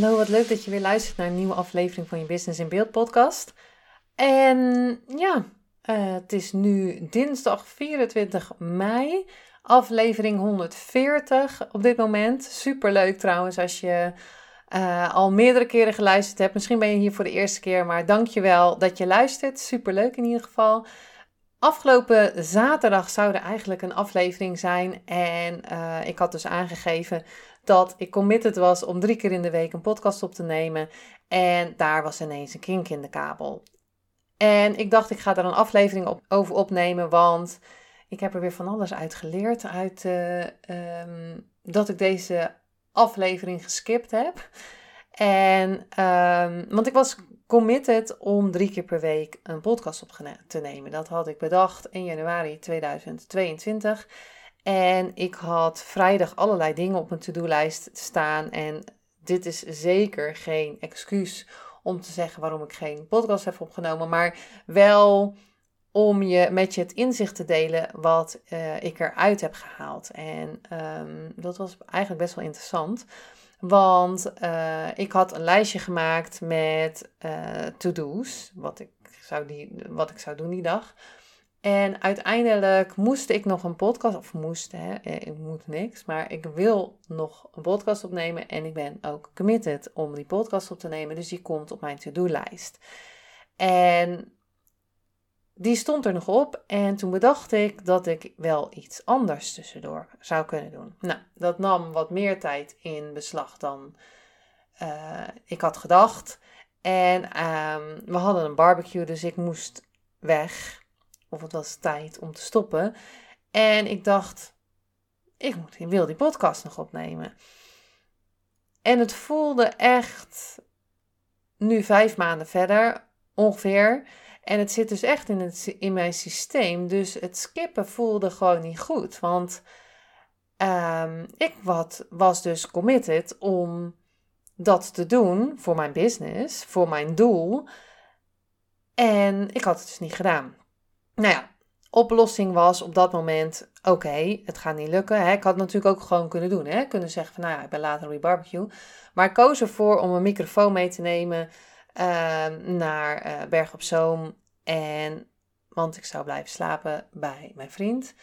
Hallo, wat leuk dat je weer luistert naar een nieuwe aflevering van je Business in Beeld podcast. En ja, uh, het is nu dinsdag 24 mei, aflevering 140 op dit moment. Super leuk trouwens als je uh, al meerdere keren geluisterd hebt. Misschien ben je hier voor de eerste keer, maar dankjewel dat je luistert. Super leuk in ieder geval. Afgelopen zaterdag zou er eigenlijk een aflevering zijn. En uh, ik had dus aangegeven dat ik committed was om drie keer in de week een podcast op te nemen. En daar was ineens een kink in de kabel. En ik dacht, ik ga daar een aflevering over opnemen, want ik heb er weer van alles uit geleerd. Uit uh, um, dat ik deze aflevering geskipt heb. En, um, want ik was committed om drie keer per week een podcast op te nemen. Dat had ik bedacht in januari 2022. En ik had vrijdag allerlei dingen op mijn to-do-lijst staan. En dit is zeker geen excuus om te zeggen waarom ik geen podcast heb opgenomen. Maar wel om je met je het inzicht te delen wat uh, ik eruit heb gehaald. En um, dat was eigenlijk best wel interessant. Want uh, ik had een lijstje gemaakt met uh, to-do's. Wat, ik zou die, wat ik zou doen die dag. En uiteindelijk moest ik nog een podcast, of moest, hè, eh, ik moet niks, maar ik wil nog een podcast opnemen en ik ben ook committed om die podcast op te nemen, dus die komt op mijn to-do-lijst. En die stond er nog op en toen bedacht ik dat ik wel iets anders tussendoor zou kunnen doen. Nou, dat nam wat meer tijd in beslag dan uh, ik had gedacht. En um, we hadden een barbecue, dus ik moest weg of het was tijd om te stoppen. En ik dacht, ik, moet, ik wil die podcast nog opnemen. En het voelde echt, nu vijf maanden verder ongeveer. En het zit dus echt in, het, in mijn systeem. Dus het skippen voelde gewoon niet goed. Want um, ik wat, was dus committed om dat te doen voor mijn business, voor mijn doel. En ik had het dus niet gedaan. Nou ja, oplossing was op dat moment: oké, het gaat niet lukken. Hè. Ik had natuurlijk ook gewoon kunnen doen. Hè. Kunnen zeggen van, nou ja, ik ben later op barbecue. Maar ik koos ervoor om een microfoon mee te nemen uh, naar uh, Berg op Zoom. En, want ik zou blijven slapen bij mijn vriend.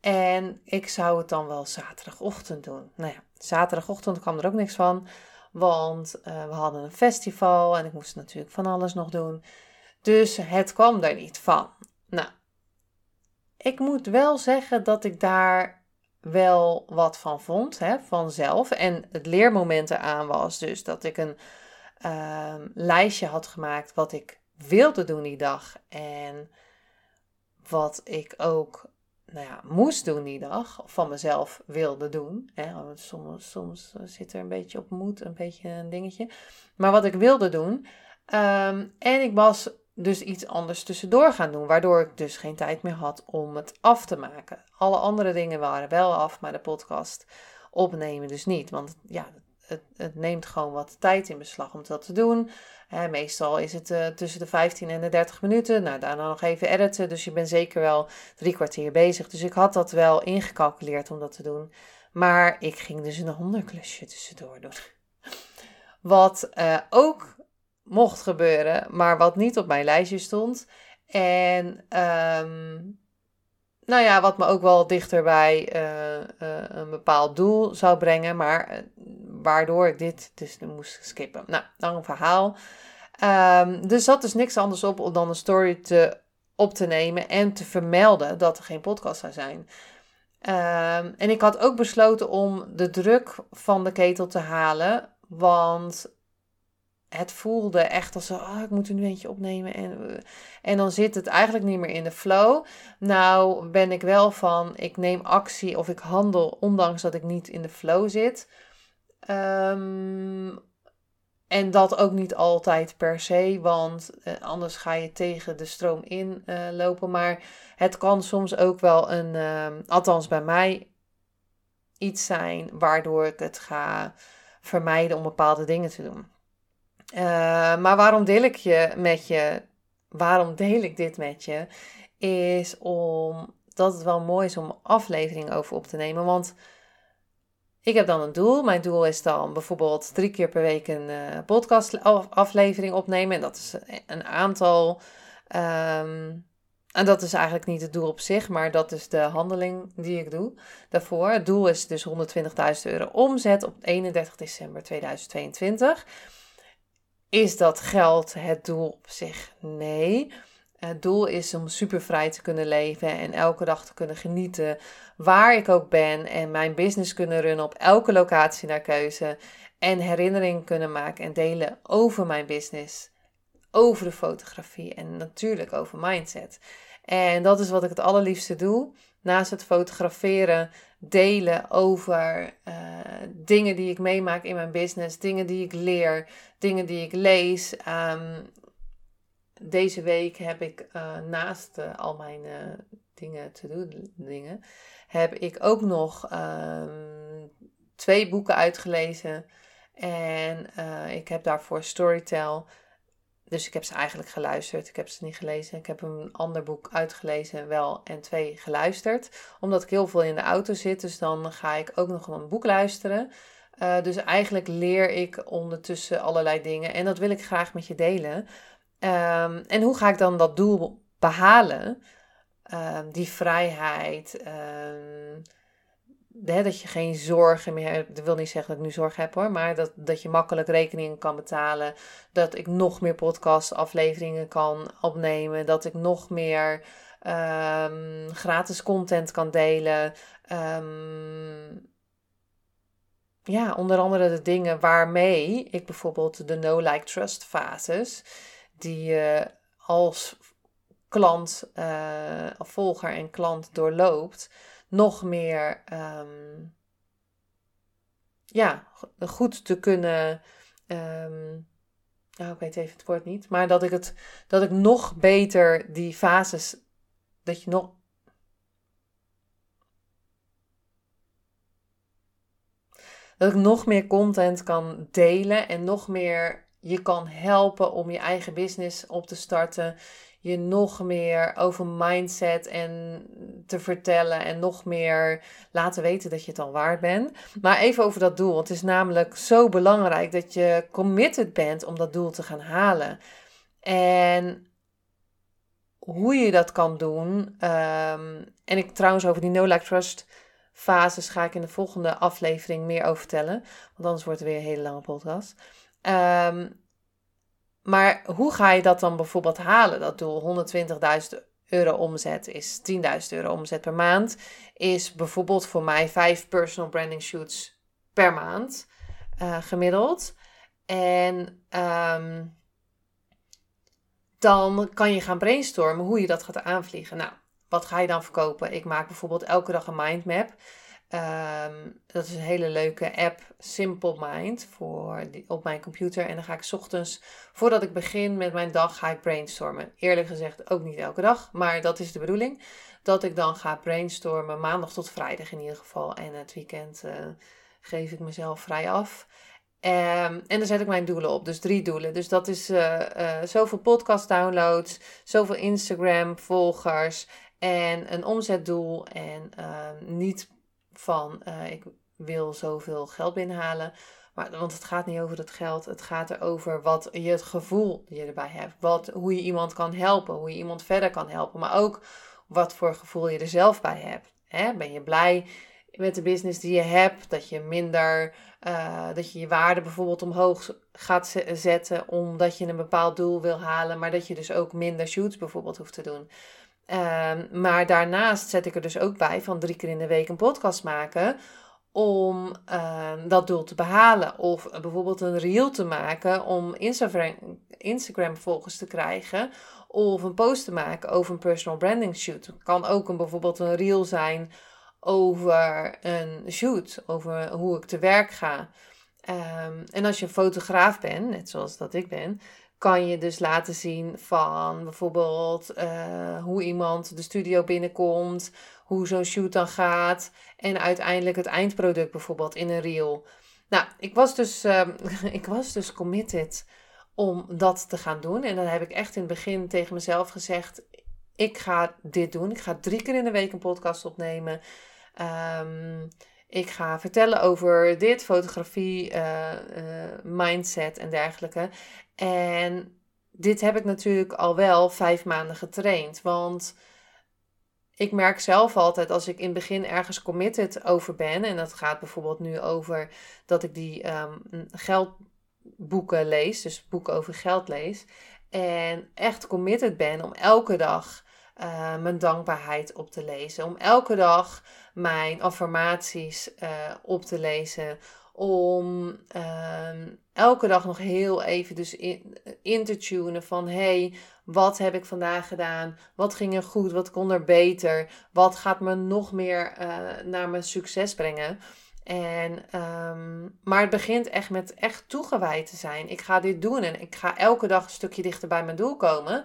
En ik zou het dan wel zaterdagochtend doen. Nou ja, zaterdagochtend kwam er ook niks van. Want uh, we hadden een festival en ik moest natuurlijk van alles nog doen. Dus het kwam er niet van. Ik moet wel zeggen dat ik daar wel wat van vond, hè, vanzelf. En het leermoment eraan was dus dat ik een uh, lijstje had gemaakt wat ik wilde doen die dag. En wat ik ook nou ja, moest doen die dag, of van mezelf wilde doen. Hè. Soms, soms zit er een beetje op moed, een beetje een dingetje. Maar wat ik wilde doen. Um, en ik was dus iets anders tussendoor gaan doen, waardoor ik dus geen tijd meer had om het af te maken. Alle andere dingen waren wel af, maar de podcast opnemen dus niet. Want ja, het, het neemt gewoon wat tijd in beslag om dat te doen. meestal is het uh, tussen de 15 en de 30 minuten. Nou, daarna nog even editen. Dus je bent zeker wel drie kwartier bezig. Dus ik had dat wel ingecalculeerd om dat te doen. Maar ik ging dus een ander klusje tussendoor doen. Wat uh, ook mocht gebeuren, maar wat niet op mijn lijstje stond. En um, nou ja, wat me ook wel dichter bij uh, uh, een bepaald doel zou brengen, maar uh, waardoor ik dit dus moest skippen. Nou, een verhaal. Um, er zat dus niks anders op dan een story te, op te nemen en te vermelden dat er geen podcast zou zijn. Um, en ik had ook besloten om de druk van de ketel te halen, want het voelde echt als, oh, ik moet er nu eentje opnemen. En, eh, en dan zit het eigenlijk niet meer in de flow. Nou ben ik wel van, ik neem actie of ik handel, ondanks dat ik niet in de flow zit. Ehm, en dat ook niet altijd per se, want eh, anders ga je tegen de stroom in uh, lopen. Maar het kan soms ook wel een, ehm, althans bij mij, iets zijn waardoor ik het ga vermijden om bepaalde dingen te doen. Uh, maar waarom deel ik je met je? Waarom deel ik dit met je? Is omdat het wel mooi is om afleveringen over op te nemen. Want ik heb dan een doel. Mijn doel is dan bijvoorbeeld drie keer per week een uh, podcastaflevering opnemen. En dat is een aantal. Um, en dat is eigenlijk niet het doel op zich, maar dat is de handeling die ik doe daarvoor. Het doel is dus 120.000 euro omzet op 31 december 2022. Is dat geld het doel op zich? Nee. Het doel is om super vrij te kunnen leven en elke dag te kunnen genieten waar ik ook ben en mijn business kunnen runnen op elke locatie naar keuze en herinneringen kunnen maken en delen over mijn business, over de fotografie en natuurlijk over mindset. En dat is wat ik het allerliefste doe. Naast het fotograferen, delen over uh, dingen die ik meemaak in mijn business, dingen die ik leer, dingen die ik lees. Um, deze week heb ik uh, naast uh, al mijn dingen te doen, dingen, heb ik ook nog um, twee boeken uitgelezen. En ik heb daarvoor Storytel dus ik heb ze eigenlijk geluisterd. Ik heb ze niet gelezen. Ik heb een ander boek uitgelezen, wel, en twee geluisterd. Omdat ik heel veel in de auto zit, dus dan ga ik ook nog een boek luisteren. Uh, dus eigenlijk leer ik ondertussen allerlei dingen en dat wil ik graag met je delen. Um, en hoe ga ik dan dat doel behalen? Um, die vrijheid, um, dat je geen zorgen meer hebt. Dat wil niet zeggen dat ik nu zorg heb hoor, maar dat, dat je makkelijk rekeningen kan betalen. Dat ik nog meer podcast-afleveringen kan opnemen. Dat ik nog meer um, gratis content kan delen. Um, ja, onder andere de dingen waarmee ik bijvoorbeeld de no-like-trust fases, die je als klant, uh, volger en klant doorloopt nog meer um, ja, goed te kunnen. Um, nou, ik weet even het woord niet. Maar dat ik, het, dat ik nog beter die fases. Dat je nog. Dat ik nog meer content kan delen en nog meer je kan helpen om je eigen business op te starten je nog meer over mindset en te vertellen en nog meer laten weten dat je het al waard bent. Maar even over dat doel. Het is namelijk zo belangrijk dat je committed bent om dat doel te gaan halen. En hoe je dat kan doen. Ehm, en ik trouwens over die No Like Trust fases ga ik in de volgende aflevering meer over vertellen. Want anders wordt het weer een hele lange podcast. Um, maar hoe ga je dat dan bijvoorbeeld halen? Dat doel 120.000 euro omzet is 10.000 euro omzet per maand. Is bijvoorbeeld voor mij 5 personal branding shoots per maand uh, gemiddeld. En um, dan kan je gaan brainstormen hoe je dat gaat aanvliegen. Nou, wat ga je dan verkopen? Ik maak bijvoorbeeld elke dag een mindmap. Um, dat is een hele leuke app, Simple Mind, voor die, op mijn computer. En dan ga ik ochtends, voordat ik begin met mijn dag, ga ik brainstormen. Eerlijk gezegd ook niet elke dag, maar dat is de bedoeling. Dat ik dan ga brainstormen, maandag tot vrijdag in ieder geval. En het weekend uh, geef ik mezelf vrij af. Um, en dan zet ik mijn doelen op, dus drie doelen. Dus dat is uh, uh, zoveel podcast downloads, zoveel Instagram volgers en een omzetdoel. En uh, niet van uh, ik wil zoveel geld binnenhalen. Maar, want het gaat niet over het geld. Het gaat erover wat je het gevoel je erbij hebt. Wat, hoe je iemand kan helpen. Hoe je iemand verder kan helpen. Maar ook wat voor gevoel je er zelf bij hebt. Hè? Ben je blij met de business die je hebt? Dat je minder, uh, dat je je waarde bijvoorbeeld omhoog gaat zetten. Omdat je een bepaald doel wil halen. Maar dat je dus ook minder shoots bijvoorbeeld hoeft te doen. Um, maar daarnaast zet ik er dus ook bij van drie keer in de week een podcast maken om um, dat doel te behalen. Of bijvoorbeeld een reel te maken om Instagram, Instagram volgers te krijgen. Of een post te maken over een personal branding shoot. Het kan ook een, bijvoorbeeld een reel zijn over een shoot, over hoe ik te werk ga. Ehm, en als je een fotograaf bent, net zoals dat ik ben, kan je dus laten zien van bijvoorbeeld uh, hoe iemand de studio binnenkomt, hoe zo'n shoot dan gaat en uiteindelijk het eindproduct bijvoorbeeld in een reel. Nou, ik was dus, uh, ik was dus committed om dat te gaan doen. En dan heb ik echt in het begin tegen mezelf gezegd: ik ga dit doen. Ik ga drie keer in de week een podcast opnemen. Um, ik ga vertellen over dit, fotografie, uh, uh, mindset en dergelijke. En dit heb ik natuurlijk al wel vijf maanden getraind. Want ik merk zelf altijd als ik in het begin ergens committed over ben. En dat gaat bijvoorbeeld nu over dat ik die um, geldboeken lees. Dus boeken over geld lees. En echt committed ben om elke dag uh, mijn dankbaarheid op te lezen. Om elke dag mijn affirmaties uh, op te lezen. Om uh, elke dag nog heel even dus in, te tunen van hey, wat heb ik vandaag gedaan? Wat ging er goed? Wat kon er beter? Wat gaat me nog meer uh, naar mijn succes brengen? En, um, maar het begint echt met echt toegewijd te zijn. Ik ga dit doen en ik ga elke dag een stukje dichter bij mijn doel komen.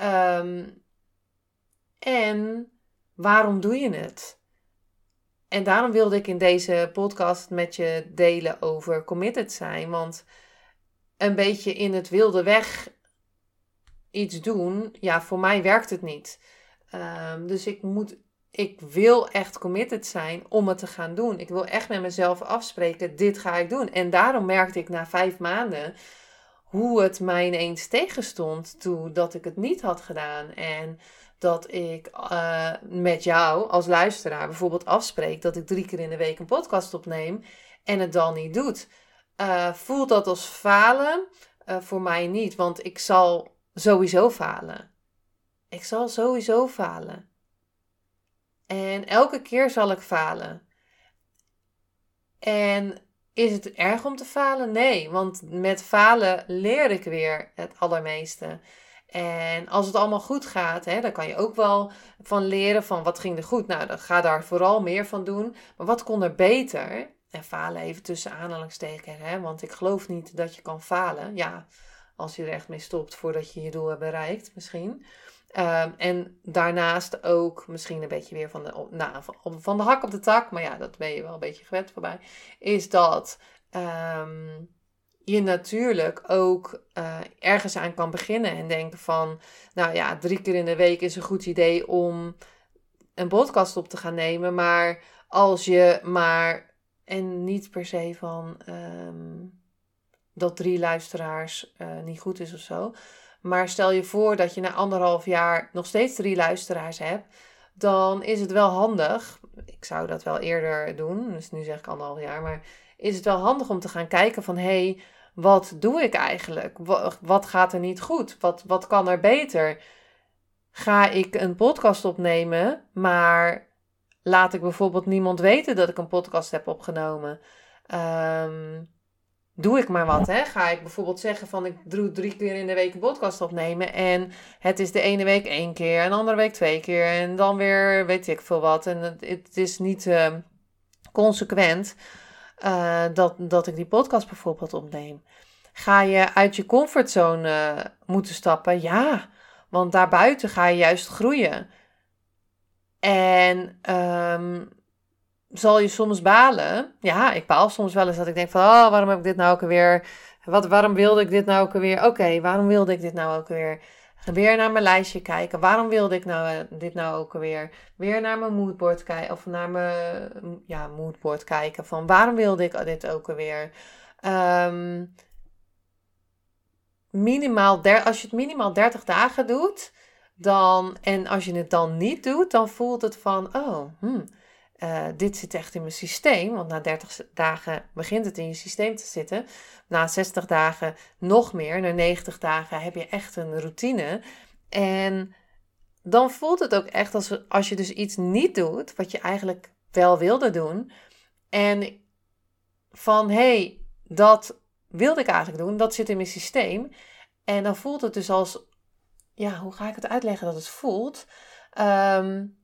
Um, en waarom doe je het? En daarom wilde ik in deze podcast met je delen over committed zijn. Want een beetje in het wilde weg iets doen, ja, voor mij werkt het niet. Um, dus ik moet, ik wil echt committed zijn om het te gaan doen. Ik wil echt met mezelf afspreken, dit ga ik doen. En daarom merkte ik na vijf maanden hoe het mij ineens tegenstond toen dat ik het niet had gedaan. En dat ik uh, met jou als luisteraar bijvoorbeeld afspreek dat ik drie keer in de week een podcast opneem en het dan niet doet. Uh, voelt dat als falen? Uh, voor mij niet, want ik zal sowieso falen. Ik zal sowieso falen. En elke keer zal ik falen. En is het erg om te falen? Nee, want met falen leer ik weer het allermeeste. En als het allemaal goed gaat, hè, dan kan je ook wel van leren van wat ging er goed. Nou, dan ga daar vooral meer van doen. Maar wat kon er beter? En falen even tussen aanhalingstekens, hè, want ik geloof niet dat je kan falen. Ja, als je er echt mee stopt voordat je je doel hebt bereikt, misschien. Um, en daarnaast ook misschien een beetje weer van de, nou, van de hak op de tak, maar ja, dat ben je wel een beetje gewend voorbij. Is dat um, je natuurlijk ook uh, ergens aan kan beginnen en denken van, nou ja, drie keer in de week is een goed idee om een podcast op te gaan nemen. Maar als je maar, en niet per se van um, dat drie luisteraars uh, niet goed is of zo. Maar stel je voor dat je na anderhalf jaar nog steeds drie luisteraars hebt. Dan is het wel handig. Ik zou dat wel eerder doen. Dus nu zeg ik anderhalf jaar. Maar is het wel handig om te gaan kijken van... hé, hey, wat doe ik eigenlijk? Wat, gaat er niet goed? Wat, wat kan er beter? Ga ik een podcast opnemen, maar laat ik bijvoorbeeld niemand weten dat ik een podcast heb opgenomen? Um, doe ik maar wat, hè? Ga ik bijvoorbeeld zeggen van ik doe drie keer in de week een podcast opnemen en het is de ene week één keer en de andere week twee keer en dan weer weet ik veel wat en het, is niet uh, consequent. Uh, dat, dat ik die podcast bijvoorbeeld opneem. Ga je uit je comfortzone uh, moeten stappen? Ja, want daarbuiten ga je juist groeien. En um, zal je soms balen? Ja, ik baal soms wel eens dat ik denk van, oh, waarom heb ik dit nou ook alweer? Wat, waarom wilde ik dit nou ook alweer? Oké, waarom wilde ik dit nou ook alweer? Weer naar mijn lijstje kijken. Waarom wilde ik nou, eh, dit nou ook alweer? Weer naar mijn moodboard kijken. Of naar mijn ja, moodboard kijken. Van waarom wilde ik dit ook alweer? Um, minimaal als je het minimaal 30 dagen doet. Dan, en als je het dan niet doet, dan voelt het van, oh, hmm, uh, dit zit echt in mijn systeem. Want na 30 dagen begint het in je systeem te zitten. Na 60 dagen nog meer. Na 90 dagen heb je echt een routine. En dan voelt het ook echt als, als je dus iets niet doet, wat je eigenlijk wel wilde doen. En van hé, hey, dat wilde ik eigenlijk doen, dat zit in mijn systeem. En dan voelt het dus als, ja, hoe ga ik het uitleggen dat het voelt? Um,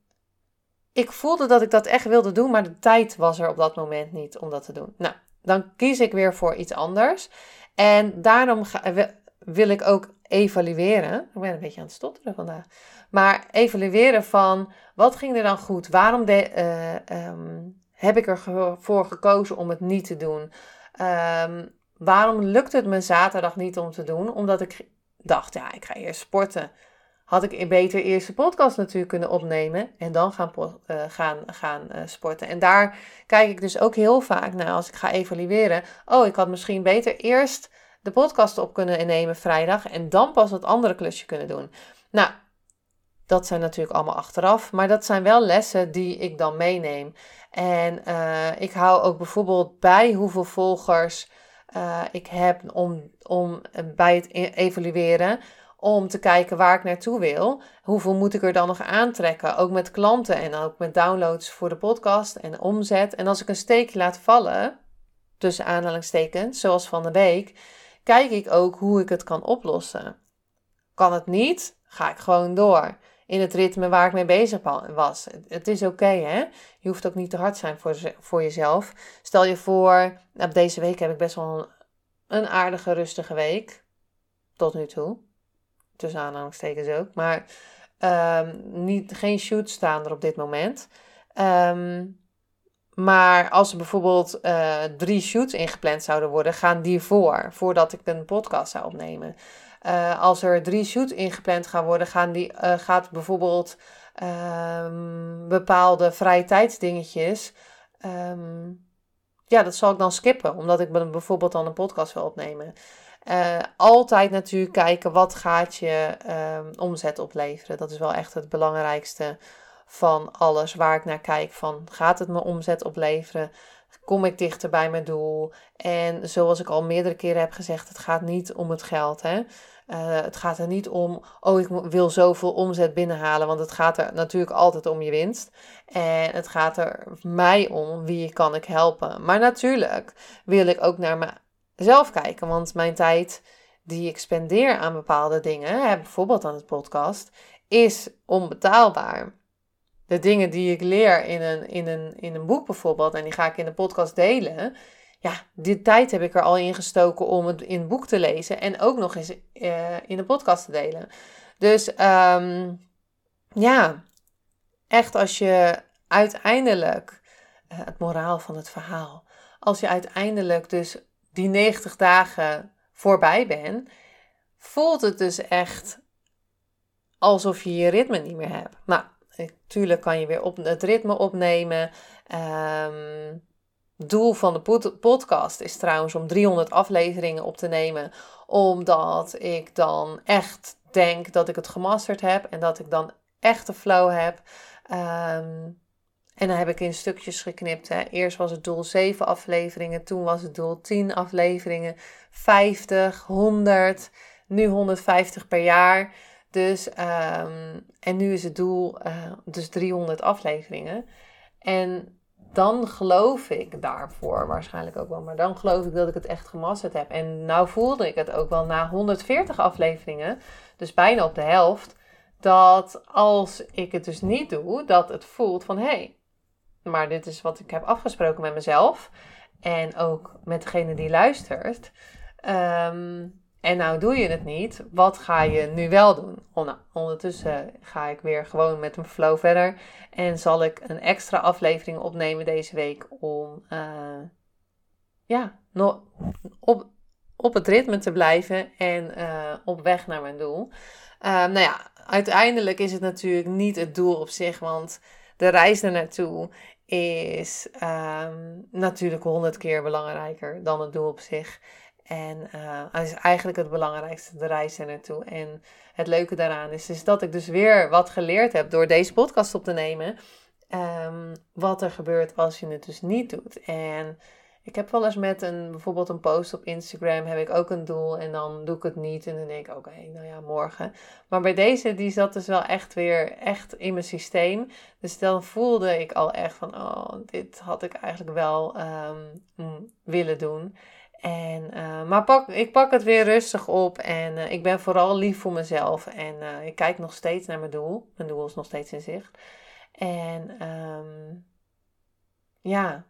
ik voelde dat ik dat echt wilde doen, maar de tijd was er op dat moment niet om dat te doen. Nou, dan kies ik weer voor iets anders. En daarom ga, wil ik ook evalueren. Ik ben een beetje aan het stotteren vandaag. Maar evalueren van wat ging er dan goed? Waarom eh, ehm, heb ik ervoor gekozen om het niet te doen? Um, waarom lukt het me zaterdag niet om te doen? Omdat ik dacht, ja, ik ga eerst sporten. Had ik beter eerst de podcast natuurlijk kunnen opnemen en dan gaan, uh, gaan, gaan uh, sporten. En daar kijk ik dus ook heel vaak naar als ik ga evalueren. Oh, ik had misschien beter eerst de podcast op kunnen nemen vrijdag en dan pas het andere klusje kunnen doen. Nou, dat zijn natuurlijk allemaal achteraf, maar dat zijn wel lessen die ik dan meeneem. En uh, ik hou ook bijvoorbeeld bij hoeveel volgers ik heb om, om bij het e-, evalueren. Om te kijken waar ik naartoe wil. Hoeveel moet ik er dan nog aantrekken? Ook met klanten en ook met downloads voor de podcast en omzet. En als ik een steekje laat vallen, tussen aanhalingstekens, zoals van de week, kijk ik ook hoe ik het kan oplossen. Kan het niet, ga ik gewoon door in het ritme waar ik mee bezig was. Het is oké, hè? Je hoeft ook niet te hard zijn voor, voor jezelf. Stel je voor, nou, deze week heb ik best wel een, aardige, rustige week. Tot nu toe. Tussen aanhalingstekens ook. Maar um, niet, geen shoots staan er op dit moment. Ehm, maar als er bijvoorbeeld uh, drie shoots ingepland zouden worden, gaan die voor, voordat ik een podcast zou opnemen. Uh, als er drie shoots ingepland gaan worden, gaan die, uh, gaat bijvoorbeeld um, bepaalde vrije tijdsdingetjes. Ja, dat zal ik dan skippen, omdat ik bijvoorbeeld dan een podcast wil opnemen. Uh, altijd natuurlijk kijken wat gaat je um, omzet opleveren. Dat is wel echt het belangrijkste van alles waar ik naar kijk. Van gaat het me omzet opleveren? Kom ik dichter bij mijn doel? En zoals ik al meerdere keren heb gezegd, het gaat niet om het geld. Hè? Uh, het gaat er niet om, oh, ik wil zoveel omzet binnenhalen, want het gaat er natuurlijk altijd om je winst. En het gaat er mij om, wie kan ik helpen. Maar natuurlijk wil ik ook naar mezelf kijken, want mijn tijd die ik spendeer aan bepaalde dingen, bijvoorbeeld aan het podcast, is onbetaalbaar de dingen die ik leer in een, in, een, in een boek bijvoorbeeld, en die ga ik in de podcast delen. Ja, die tijd heb ik er al in gestoken om het in het boek te lezen en ook nog eens uh, in de podcast te delen. Dus um, ja, echt als je uiteindelijk, uh, het moraal van het verhaal, als je uiteindelijk dus die 90 dagen voorbij bent, voelt het dus echt alsof je je ritme niet meer hebt. Nou, Tuurlijk kan je weer op het ritme opnemen. Um, doel van de podcast is trouwens om 300 afleveringen op te nemen. Omdat ik dan echt denk dat ik het gemasterd heb. En dat ik dan echt de flow heb. Um, en dan heb ik in stukjes geknipt. Hè. Eerst was het doel 7 afleveringen. Toen was het doel 10 afleveringen. 50, 100. Nu 150 per jaar. Dus, um, en nu is het doel uh, dus 300 afleveringen. En dan geloof ik daarvoor waarschijnlijk ook wel. Maar dan geloof ik dat ik het echt gemasterd heb. En nou voelde ik het ook wel na 140 afleveringen, dus bijna op de helft, dat als ik het dus niet doe, dat het voelt van hé, hey, maar dit is wat ik heb afgesproken met mezelf. En ook met degene die luistert. Um, en nou doe je het niet. Wat ga je nu wel doen? ondertussen ga ik weer gewoon met een flow verder. En zal ik een extra aflevering opnemen deze week om uh, ja, op, op het ritme te blijven en uh, op weg naar mijn doel. Uh, nou ja, uiteindelijk is het natuurlijk niet het doel op zich, want de reis naartoe is um, natuurlijk honderd keer belangrijker dan het doel op zich. En dat is eigenlijk het belangrijkste, de reis naartoe. En het leuke daaraan is, is dat ik dus weer wat geleerd heb door deze podcast op te nemen. Um, wat er gebeurt als je het dus niet doet. En ik heb wel eens met een, bijvoorbeeld een post op Instagram, heb ik ook een doel en dan doe ik het niet. En dan denk ik, oké, nou ja, morgen. Maar bij deze, die zat dus wel echt weer echt in mijn systeem. Dus dan voelde ik al echt van, oh, dit had ik eigenlijk wel um, willen doen. En, uh, maar pak, ik pak het weer rustig op en uh, ik ben vooral lief voor mezelf. En uh, ik kijk nog steeds naar mijn doel. Mijn doel is nog steeds in zicht. En um, ja,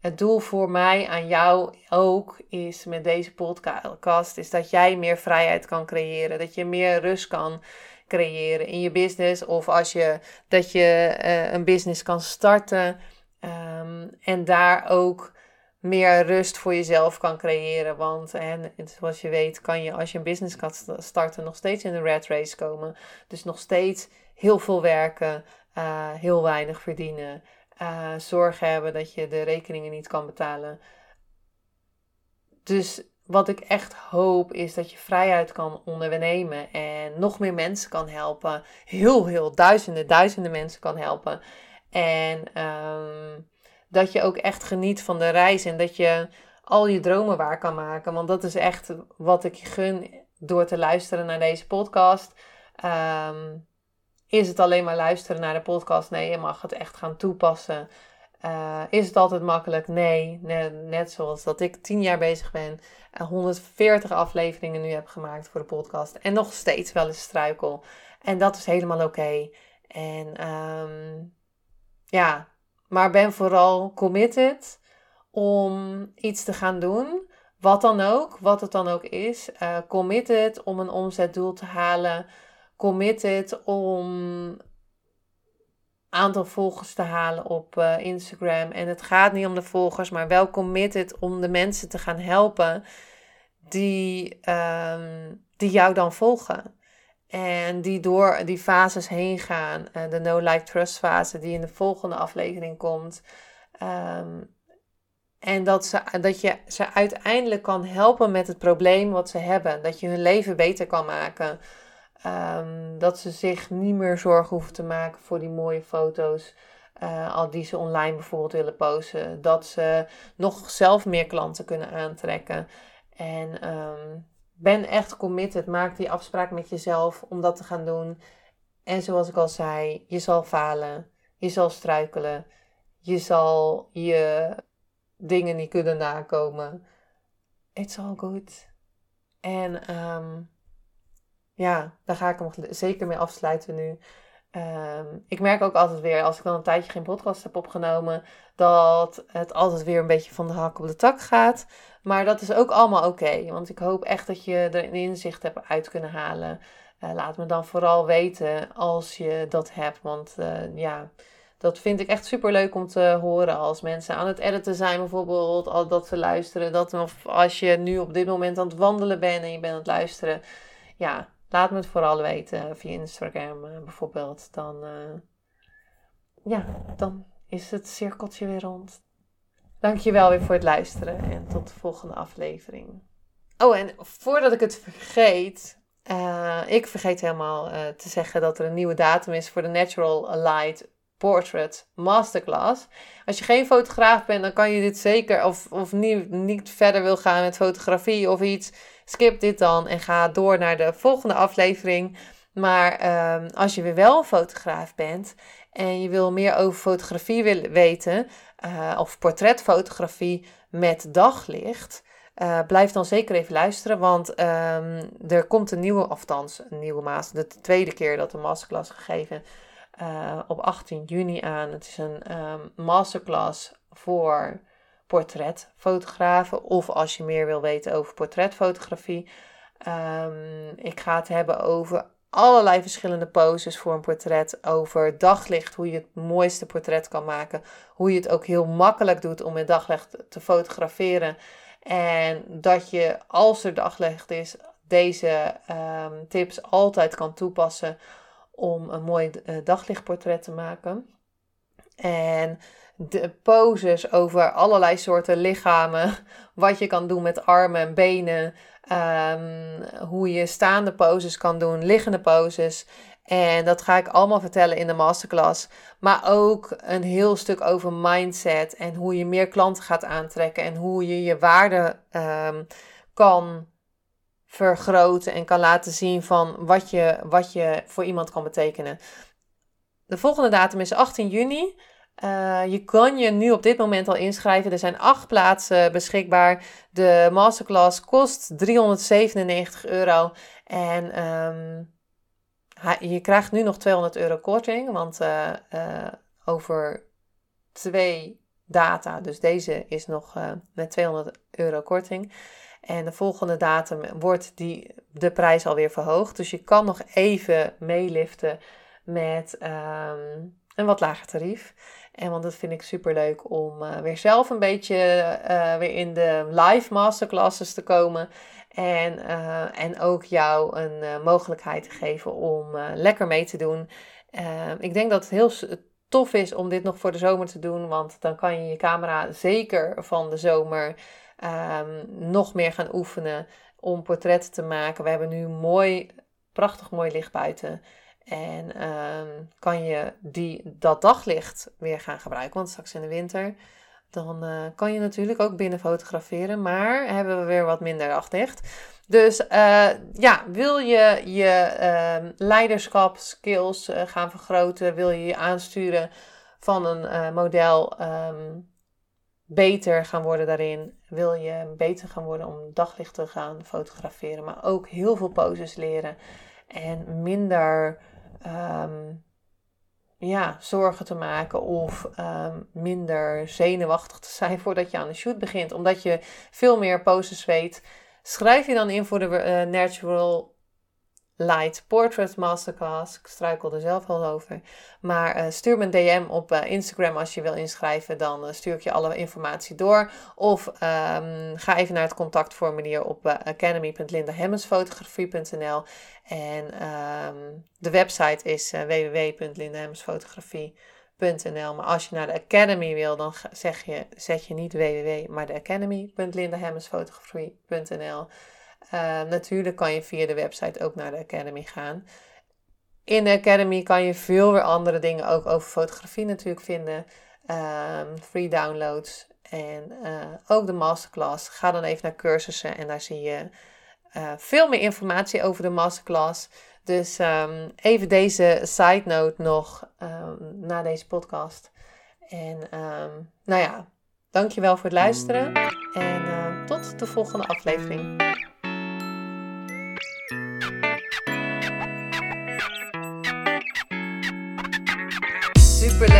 het doel voor mij aan jou ook is met deze podcast, is dat jij meer vrijheid kan creëren. Dat je meer rust kan creëren in je business. Of als je, dat je uh, een business kan starten. Um, en daar ook meer rust voor jezelf kan creëren. Want en, zoals je weet, kan je als je een business kan starten nog steeds in de red race komen. Dus nog steeds heel veel werken, uh, heel weinig verdienen. Uh, zorgen hebben dat je de rekeningen niet kan betalen. Dus wat ik echt hoop is dat je vrijheid kan ondernemen en nog meer mensen kan helpen. Heel, heel duizenden, duizenden mensen kan helpen. En um, dat je ook echt geniet van de reis en dat je al je dromen waar kan maken. Want dat is echt wat ik je gun door te luisteren naar deze podcast. Um, is het alleen maar luisteren naar de podcast? Nee, je mag het echt gaan toepassen. Uh, is het altijd makkelijk? Nee. Net, zoals dat ik tien jaar bezig ben. en 140 afleveringen nu heb gemaakt voor de podcast. En nog steeds wel eens struikel. En dat is helemaal oké. En um, ja, maar ben vooral committed om iets te gaan doen. Wat dan ook, wat het dan ook is. Uh, committed om een omzetdoel te halen. Committed om aantal volgers te halen op uh, Instagram. En het gaat niet om de volgers, maar wel committed om de mensen te gaan helpen die, um, die jou dan volgen. En die door die fases heen gaan. Uh, de no-like trust fase die in de volgende aflevering komt. Um, en dat, ze, dat je ze uiteindelijk kan helpen met het probleem wat ze hebben. Dat je hun leven beter kan maken. Um, dat ze zich niet meer zorgen hoeven te maken voor die mooie foto's. Uh, al die ze online bijvoorbeeld willen posten. Dat ze nog zelf meer klanten kunnen aantrekken. En um, ben echt committed. Maak die afspraak met jezelf om dat te gaan doen. En zoals ik al zei, je zal falen. Je zal struikelen. Je zal je dingen niet kunnen nakomen. It's all good. En um, ja, daar ga ik hem zeker mee afsluiten nu. Um, ik merk ook altijd weer, als ik dan een tijdje geen podcast heb opgenomen, dat het altijd weer een beetje van de hak op de tak gaat. Maar dat is ook allemaal oké, want ik hoop echt dat je er een inzicht hebt uit kunnen halen. Uh, laat me dan vooral weten als je dat hebt, want uh, ja, dat vind ik echt super leuk om te horen als mensen aan het editen zijn bijvoorbeeld, al dat ze luisteren. Dat, of als je nu op dit moment aan het wandelen bent en je bent aan het luisteren. Ja, laat me het vooral weten via Instagram uh, bijvoorbeeld. Dan, ja, dan is het cirkeltje weer rond. Dankjewel weer voor het luisteren en tot de volgende aflevering. Oh, en voordat ik het vergeet, uh, ik vergeet helemaal te zeggen dat er een nieuwe datum is voor de Natural Light Portrait Masterclass. Als je geen fotograaf bent, dan kan je dit zeker, of, of niet, niet verder wil gaan met fotografie of iets, skip dit dan en ga door naar de volgende aflevering. Maar uh, als je weer wel een fotograaf bent en je wil meer over fotografie willen weten, uh, of portretfotografie met daglicht, uh, blijf dan zeker even luisteren, want um, er komt een nieuwe, althans een nieuwe master, de tweede keer dat de masterclass gegeven uh, op 18 juni aan. Het is een um, masterclass voor portretfotografen of als je meer wil weten over portretfotografie. Um, ik ga het hebben over allerlei verschillende poses voor een portret. Over daglicht, hoe je het mooiste portret kan maken. Hoe je het ook heel makkelijk doet om met daglicht te fotograferen. En dat je, als er daglicht is, deze um, tips altijd kan toepassen om een mooi uh, daglichtportret te maken. En de poses over allerlei soorten lichamen. Wat je kan doen met armen en benen. Um, hoe je staande poses kan doen, liggende poses. En dat ga ik allemaal vertellen in de masterclass. Maar ook een heel stuk over mindset en hoe je meer klanten gaat aantrekken en hoe je je waarde um, kan vergroten en kan laten zien van wat je, wat je voor iemand kan betekenen. De volgende datum is 18 juni. Uh, je kan je nu op dit moment al inschrijven. Er zijn acht plaatsen beschikbaar. De masterclass kost 397 euro. En um, je krijgt nu nog 200 euro korting. Want uh, uh, over twee data. Dus deze is nog met 200 euro korting. En de volgende datum wordt die, de prijs alweer verhoogd. Dus je kan nog even meeliften met um, een wat lager tarief. En want dat vind ik super leuk om uh, weer zelf een beetje uh, weer in de live masterclasses te komen. En, uh, en ook jou een mogelijkheid te geven om lekker mee te doen. ik denk dat het heel tof is om dit nog voor de zomer te doen. Want dan kan je je camera zeker van de zomer um, nog meer gaan oefenen om portretten te maken. We hebben nu mooi, prachtig mooi licht buiten. En um, kan je die, dat daglicht weer gaan gebruiken. Want straks in de winter, dan uh, kan je natuurlijk ook binnen fotograferen. Maar hebben we weer wat minder daglicht. Dus uh, ja, wil je je uh, leiderschap, skills uh, gaan vergroten? Wil je je aansturen van een model um, beter gaan worden daarin? Wil je beter gaan worden om daglicht te gaan fotograferen? Maar ook heel veel poses leren. En minder um, ja, zorgen te maken of um, minder zenuwachtig te zijn voordat je aan de shoot begint. Omdat je veel meer poses weet. Schrijf je dan in voor de uh, Natural Light Portrait Masterclass. Ik struikel er zelf al over. Maar uh, stuur me een DM op uh, Instagram als je wil inschrijven. Dan uh, stuur ik je alle informatie door. Of um, ga even naar het contactformulier op academy.lindahemmensfotografie.nl En um, de website is www.lindahemmensfotografie.nl Maar als je naar de Academy wil, dan zeg je, zet je niet www, maar de academy.lindahemmensfotografie.nl natuurlijk kan je via de website ook naar de Academy gaan. In de Academy kan je veel weer andere dingen ook over fotografie natuurlijk vinden. Um, free downloads en uh, ook de masterclass. Ga dan even naar cursussen en daar zie je uh, veel meer informatie over de masterclass. Dus um, even deze side note nog na deze podcast. En nou ja, dankjewel voor het luisteren en tot de volgende aflevering.